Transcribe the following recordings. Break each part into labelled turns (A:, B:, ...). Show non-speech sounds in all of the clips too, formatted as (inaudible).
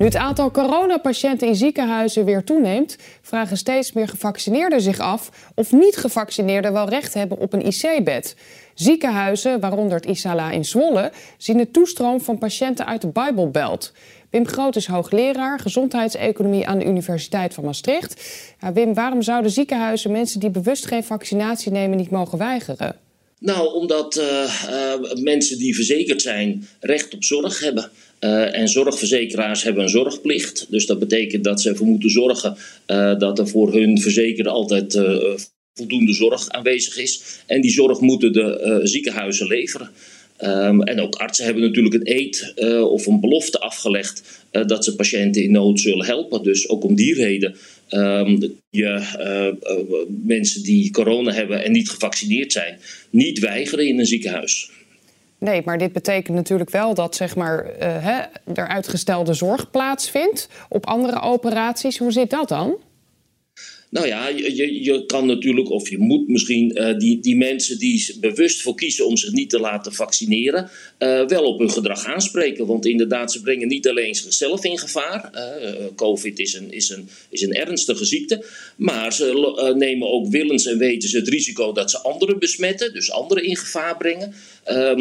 A: Nu het aantal coronapatiënten in ziekenhuizen weer toeneemt, vragen steeds meer gevaccineerden zich af of niet-gevaccineerden wel recht hebben op een IC-bed. Ziekenhuizen, waaronder het Isala in Zwolle, zien de toestroom van patiënten uit de Bijbelbelt. Wim Groot is hoogleraar gezondheidseconomie aan de Universiteit van Maastricht. Ja, Wim, waarom zouden ziekenhuizen mensen die bewust geen vaccinatie nemen niet mogen weigeren?
B: Nou, omdat uh, uh, mensen die verzekerd zijn recht op zorg hebben. Uh, en zorgverzekeraars hebben een zorgplicht. Dus dat betekent dat ze ervoor moeten zorgen dat er voor hun verzekerde altijd voldoende zorg aanwezig is. En die zorg moeten de ziekenhuizen leveren. Um, en ook artsen hebben natuurlijk een eed of een belofte afgelegd dat ze patiënten in nood zullen helpen. Dus ook om die reden um, je mensen die corona hebben en niet gevaccineerd zijn, niet weigeren in een ziekenhuis.
A: Nee, maar dit betekent natuurlijk wel dat zeg maar, hè, er uitgestelde zorg plaatsvindt op andere operaties. Hoe zit dat dan?
B: Nou ja, je, je kan natuurlijk, of je moet misschien, uh, die, die mensen die bewust voor kiezen om zich niet te laten vaccineren, uh, wel op hun gedrag aanspreken. Want inderdaad, ze brengen niet alleen zichzelf in gevaar. Uh, COVID is een, is, een, is een ernstige ziekte. Maar ze nemen ook willens en wetens het risico dat ze anderen besmetten, dus anderen in gevaar brengen.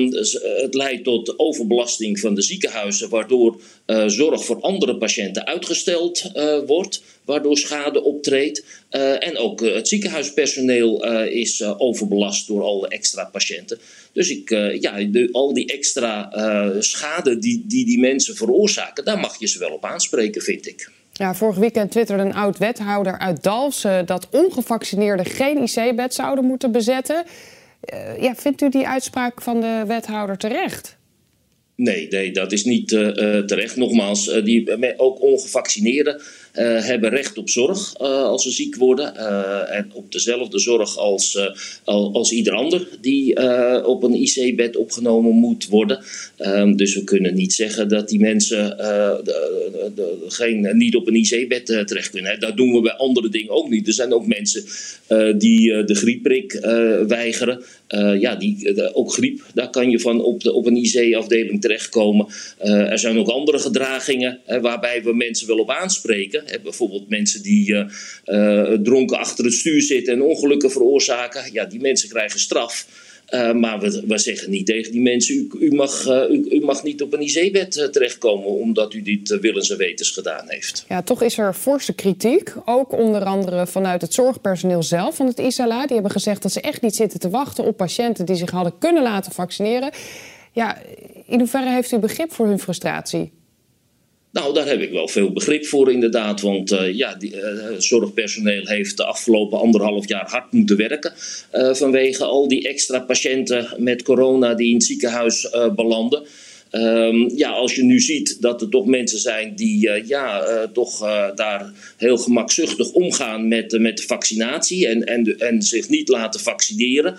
B: Dus, het leidt tot overbelasting van de ziekenhuizen, waardoor zorg voor andere patiënten uitgesteld wordt, waardoor schade optreedt. Uh, en ook uh, het ziekenhuispersoneel uh, is overbelast door alle extra patiënten. Dus ik, ja, de, al die extra schade die, die die mensen veroorzaken, daar mag je ze wel op aanspreken, vind ik.
A: Ja, vorig weekend twitterde een oud wethouder uit Dalfsen dat ongevaccineerden geen IC-bed zouden moeten bezetten. ja, vindt u die uitspraak van de wethouder terecht?
B: Nee, nee, dat is niet uh, terecht. Nogmaals, die, ook ongevaccineerden uh, hebben recht op zorg als ze ziek worden. en op dezelfde zorg als, als ieder ander die op een IC-bed opgenomen moet worden. Um, dus we kunnen niet zeggen dat die mensen de, geen, niet op een IC-bed terecht kunnen. Dat doen we bij andere dingen ook niet. Er zijn ook mensen die de griepprik weigeren. ja, die, ook griep, daar kan je van op, de, op een IC-afdeling terechtkomen. Er zijn ook andere gedragingen waarbij we mensen wel op aanspreken. Uh, bijvoorbeeld mensen die eh, dronken achter het stuur zitten en ongelukken veroorzaken. Ja, die mensen krijgen straf. Uh, maar we, we, zeggen niet tegen die mensen: u, u mag, u, u, mag niet op een uh, terechtkomen omdat u dit willens en wetens gedaan heeft.
A: Ja, toch is er forse kritiek. Ook onder andere vanuit het zorgpersoneel zelf van het ISALA. Die hebben gezegd dat ze echt niet zitten te wachten op patiënten die zich hadden kunnen laten vaccineren. Ja, in hoeverre heeft u begrip voor hun frustratie?
B: Nou, daar heb ik wel veel begrip voor, inderdaad. Want uh, ja, die, uh, zorgpersoneel heeft de afgelopen anderhalf jaar hard moeten werken. Uh, vanwege al die extra patiënten met corona die in het ziekenhuis belanden. Um, ja, als je nu ziet dat er toch mensen zijn die uh, ja, uh, toch uh, daar heel gemakzuchtig omgaan met, met de vaccinatie en, en, en zich niet laten vaccineren,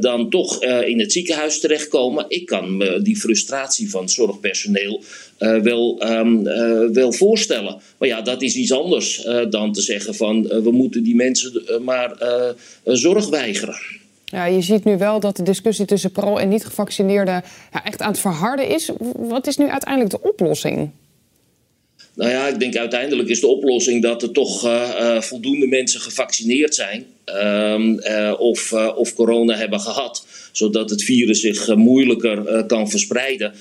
B: dan toch in het ziekenhuis terechtkomen. Ik kan me die frustratie van zorgpersoneel wel, um, wel voorstellen. Maar ja, dat is iets anders dan te zeggen van we moeten die mensen maar zorg weigeren.
A: Ja, je ziet nu wel dat de discussie tussen pro- en niet-gevaccineerden ja, echt aan het verharden is. Wat is nu uiteindelijk de oplossing?
B: Nou ja, ik denk uiteindelijk is de oplossing dat er toch uh, uh, voldoende mensen gevaccineerd zijn. Uh, of, of corona hebben gehad zodat het virus zich uh, moeilijker kan verspreiden.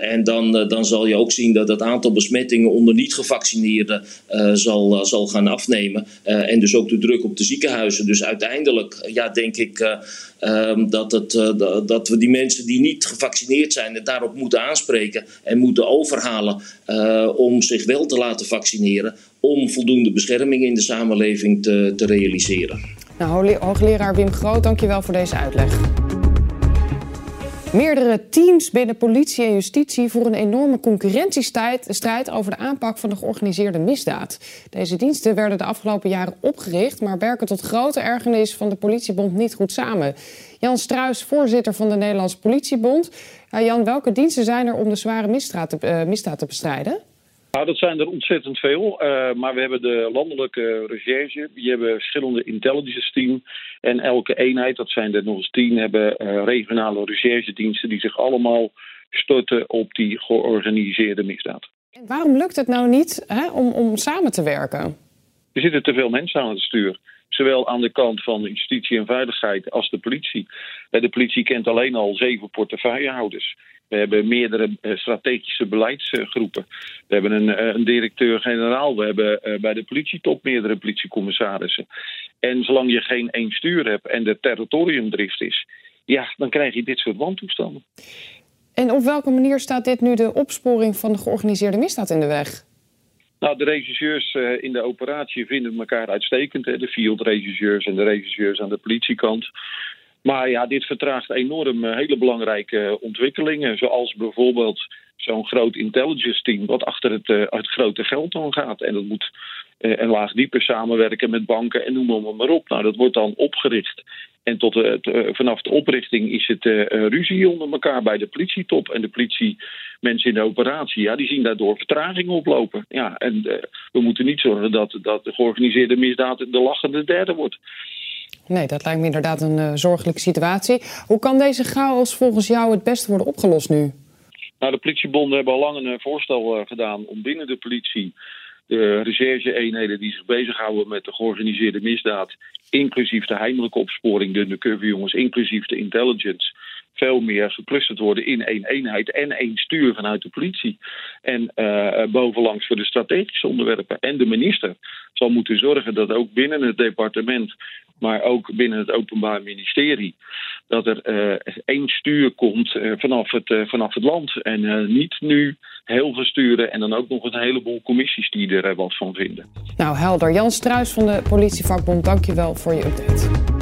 B: En dan, dan zal je ook zien dat het aantal besmettingen onder niet-gevaccineerden zal, zal gaan afnemen. en dus ook de druk op de ziekenhuizen. Dus uiteindelijk ja, denk ik um, dat, het, dat we die mensen die niet gevaccineerd zijn, het daarop moeten aanspreken en moeten overhalen om zich wel te laten vaccineren. Om voldoende bescherming in de samenleving te, te realiseren.
A: Nou, hoogleraar Wim Groot, dankjewel voor deze uitleg. Meerdere teams binnen politie en justitie voeren een enorme concurrentiestrijd over de aanpak van de georganiseerde misdaad. Deze diensten werden de afgelopen jaren opgericht, maar werken tot grote ergernis van de politiebond niet goed samen. Jan Struis, voorzitter van de Nederlandse Politiebond. Jan, welke diensten zijn er om de zware misdaad te, misdaad te bestrijden?
C: Nou, dat zijn er ontzettend veel. Uh, maar we hebben de landelijke recherche. Die hebben verschillende intelligence teams. En elke eenheid, dat zijn er nog eens tien, hebben uh, regionale recherchediensten die zich allemaal storten op die georganiseerde misdaad.
A: En waarom lukt het nou niet hè, om, om samen te werken?
C: Er zitten te veel mensen aan het stuur. Zowel aan de kant van justitie en veiligheid als de politie. De politie kent alleen al zeven portefeuillehouders. We hebben meerdere uh, strategische beleidsgroepen. We hebben een, uh, een directeur-generaal. We hebben bij de politietop meerdere politiecommissarissen. En zolang je geen één stuur hebt en de territoriumdrift is, ja, dan krijg je dit soort wantoestanden.
A: En op welke manier staat dit nu de opsporing van de georganiseerde misdaad in de weg?
C: Nou, de regisseurs uh, in de operatie vinden elkaar uitstekend. Hè? De field regisseurs en de regisseurs aan de politiekant. Maar ja, dit vertraagt enorm uh, hele belangrijke ontwikkelingen. Zoals bijvoorbeeld zo'n groot intelligence team wat achter het, uh, het grote geld dan gaat. En dat moet een laag dieper samenwerken met banken en noem maar op. Nou, dat wordt dan opgericht. En tot, vanaf de oprichting is het ruzie onder elkaar bij de politietop. En de politiemensen in de operatie, ja, die zien daardoor vertraging oplopen. Ja, en we moeten niet zorgen dat, dat de georganiseerde misdaad de lachende derde wordt.
A: Nee, dat lijkt me inderdaad een uh, zorgelijke situatie. Hoe kan deze chaos volgens jou het beste worden opgelost nu?
C: Nou, de politiebonden hebben al lang een voorstel uh, gedaan om binnen de politie de recherche-eenheden die zich bezighouden met de georganiseerde misdaad, inclusief de heimelijke opsporing, de undercover jongens, inclusief de intelligence, veel meer geclusterd worden in één eenheid en één stuur vanuit de politie. En uh, bovenlangs voor de strategische onderwerpen. En de minister zal moeten zorgen dat ook binnen het departement maar ook binnen het Openbaar Ministerie, dat er uh, één stuur komt uh, vanaf, het, uh, vanaf het land. En niet nu heel veel sturen en dan ook nog een heleboel commissies die er wat van vinden.
A: Nou, helder. Jan Struis van de Politievakbond, dank je wel voor je update.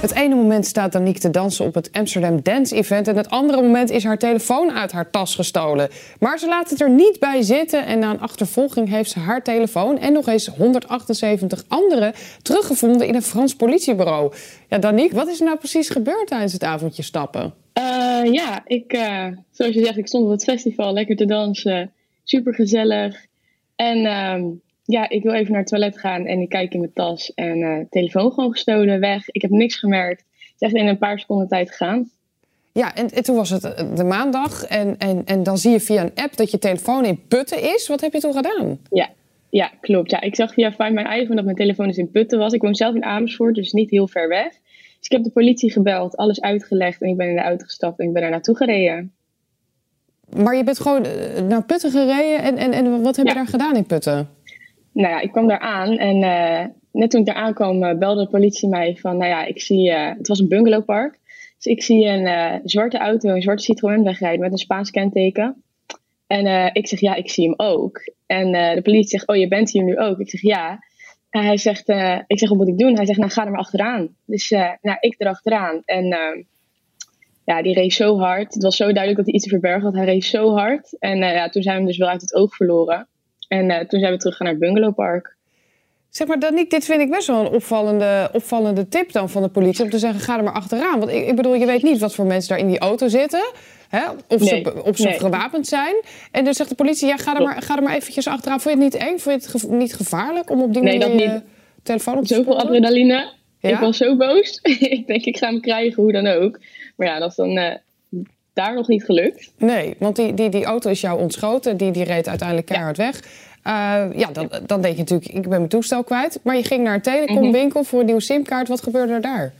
A: Het ene moment staat Danique te dansen op het Amsterdam Dance Event. En het andere moment is haar telefoon uit haar tas gestolen. Maar ze laat het er niet bij zitten. En na een achtervolging heeft ze haar telefoon en nog eens 178 andere teruggevonden in een Frans politiebureau. Ja, Danique, wat is er nou precies gebeurd tijdens het avondje stappen?
D: Uh, ja, ik, uh, zoals je zegt, ik stond op het festival lekker te dansen. Super gezellig. En uh, ja, ik wil even naar het toilet gaan en ik kijk in mijn tas en uh, telefoon gewoon gestolen, weg. Ik heb niks gemerkt. Het is echt in een paar seconden tijd gegaan.
A: Ja, en, en, toen was het de maandag en, en, en dan zie je via een app dat je telefoon in putten is. Wat heb je toen gedaan?
D: Ja, ja klopt. Ja, ik zag via Find My iPhone dat mijn telefoon dus in putten was. Ik woon zelf in Amersfoort, dus niet heel ver weg. Dus ik heb de politie gebeld, alles uitgelegd en ik ben in de auto gestapt en ik ben er naartoe gereden.
A: Maar je bent gewoon naar Putten gereden en, en, en wat heb ja. je daar gedaan in Putten?
D: Nou ja, ik kwam daar aan en uh, net toen ik daar aankwam uh, belde de politie mij van, nou ja, ik zie, uh, het was een bungalowpark. Dus ik zie een zwarte auto, een zwarte Citroën wegrijden met een Spaans kenteken. En ik zeg, ja, ik zie hem ook. En de politie zegt, oh, je bent hier nu ook. Ik zeg, ja. En hij zegt, ik zeg, wat moet ik doen? Hij zegt, nou, ga er maar achteraan. Dus nou, ik erachteraan. En ja, die reed zo hard. Het was zo duidelijk dat hij iets te verbergen had. Hij reed zo hard. En ja, toen zijn we dus wel uit het oog verloren. En uh, toen zijn we terug naar het bungalowpark.
A: Zeg maar, Danique, dit vind ik best wel een opvallende, opvallende tip dan van de politie. Om te zeggen, ga er maar achteraan. Want ik, ik bedoel, je weet niet wat voor mensen daar in die auto zitten. Hè? Of, nee, ze, of ze nee. gewapend zijn. En dan zegt de politie, ja, ga er, maar, ga er maar eventjes achteraan. Vond je het niet eng? Vond je het ge niet gevaarlijk om op die
D: nee,
A: manier
D: je
A: telefoon op te
D: Zoveel adrenaline. Ja? Ik was zo boos. (laughs) ik denk, ik ga hem krijgen, hoe dan ook. Maar ja, dat is dan... Uh, daar nog niet gelukt.
A: Nee, want die, die, die auto is jou ontschoten. Die, die reed uiteindelijk keihard ja. weg. Uh, ja, dan, dan denk je natuurlijk, ik ben mijn toestel kwijt. Maar je ging naar een telecomwinkel voor een nieuwe simkaart. Wat gebeurde er daar?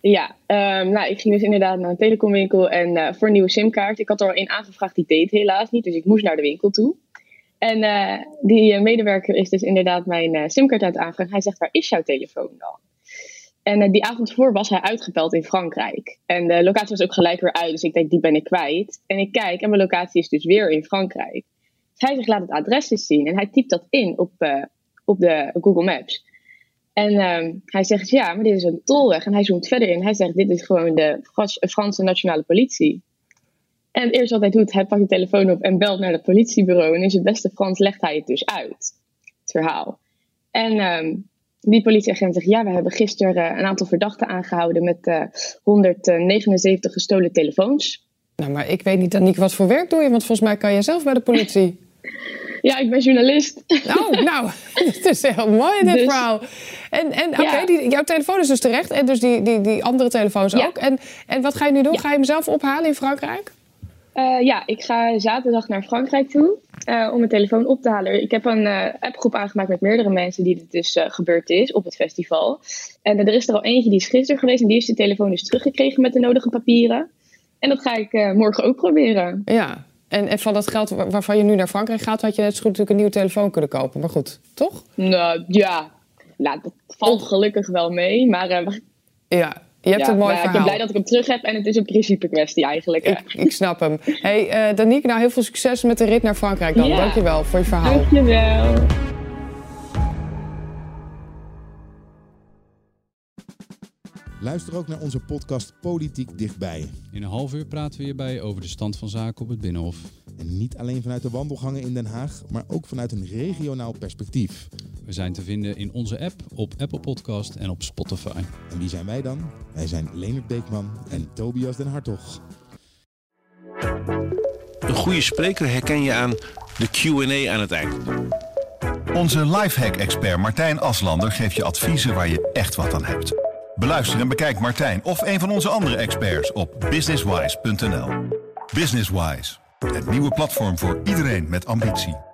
D: Ja, um, nou, ik ging dus inderdaad naar een telecomwinkel en uh, voor een nieuwe simkaart. Ik had er al in aangevraagd, die deed helaas niet. Dus ik moest naar de winkel toe. En uh, die medewerker is dus inderdaad mijn simkaart aan het aanvragen. Hij zegt, waar is jouw telefoon dan? En die avond ervoor was hij uitgepeld in Frankrijk. En de locatie was ook gelijk weer uit, dus ik denk, die ben ik kwijt. En ik kijk en mijn locatie is dus weer in Frankrijk hij zegt, laat het adres eens zien. En hij typt dat in op, uh, op de Google Maps. En ehm, hij zegt, ja, maar dit is een tolweg. En hij zoomt verder in. Hij zegt, dit is gewoon de Franse nationale politie. En het eerste wat hij doet, hij pakt de telefoon op en belt naar het politiebureau. En in zijn beste Frans legt hij het dus uit, het verhaal. En ehm, die politieagent zegt, ja, we hebben gisteren uh, een aantal verdachten aangehouden met uh, 179 gestolen telefoons.
A: Nou, maar ik weet niet, Aniek, wat voor werk doe je? Want volgens mij kan je zelf bij de politie. (laughs)
D: Ja, ik ben journalist.
A: Oh, nou, (laughs) het is heel mooi dit dus, verhaal. En, en oké, okay, jouw telefoon is dus terecht en dus die, die, die andere telefoons ja. ook. En, en wat ga je nu doen? Ga je hem zelf ophalen in Frankrijk?
D: Uh, ja, ik ga zaterdag naar Frankrijk toe uh, om mijn telefoon op te halen. Ik heb een uh, appgroep aangemaakt met meerdere mensen die dit dus gebeurd is op het festival. En er is er al eentje die is gisteren geweest en die heeft de telefoon dus teruggekregen met de nodige papieren. En dat ga ik morgen ook proberen.
A: Ja, en, en van dat geld waarvan je nu naar Frankrijk gaat, had je net zo goed natuurlijk een nieuwe telefoon kunnen kopen. Maar goed, toch?
D: Nou ja, nou, dat valt gelukkig wel mee. Maar (laughs)
A: ja, je hebt ja, het mooi verhaal.
D: Ik ben blij dat ik hem terug heb en het is een principe kwestie eigenlijk.
A: Ik, (laughs) ik snap hem. hey, uh, Danique, nou heel veel succes met de rit naar Frankrijk dan. Ja. Dankjewel voor je verhaal.
D: Dankjewel.
E: Luister ook naar onze podcast Politiek Dichtbij.
F: In een half uur praten we hierbij over de stand van zaken op het Binnenhof.
E: En niet alleen vanuit de wandelgangen in Den Haag, maar ook vanuit een regionaal perspectief.
F: We zijn te vinden in onze app, op Apple Podcast en op Spotify.
E: En wie zijn wij dan? Wij zijn Leonard Beekman en Tobias den Hartog.
G: Een goede spreker herken je aan de Q&A aan het eind.
H: Onze lifehack-expert Martijn Aslander geeft je adviezen waar je echt wat aan hebt. Beluister en bekijk Martijn of een van onze andere experts op businesswise.nl. Businesswise, het nieuwe platform voor iedereen met ambitie.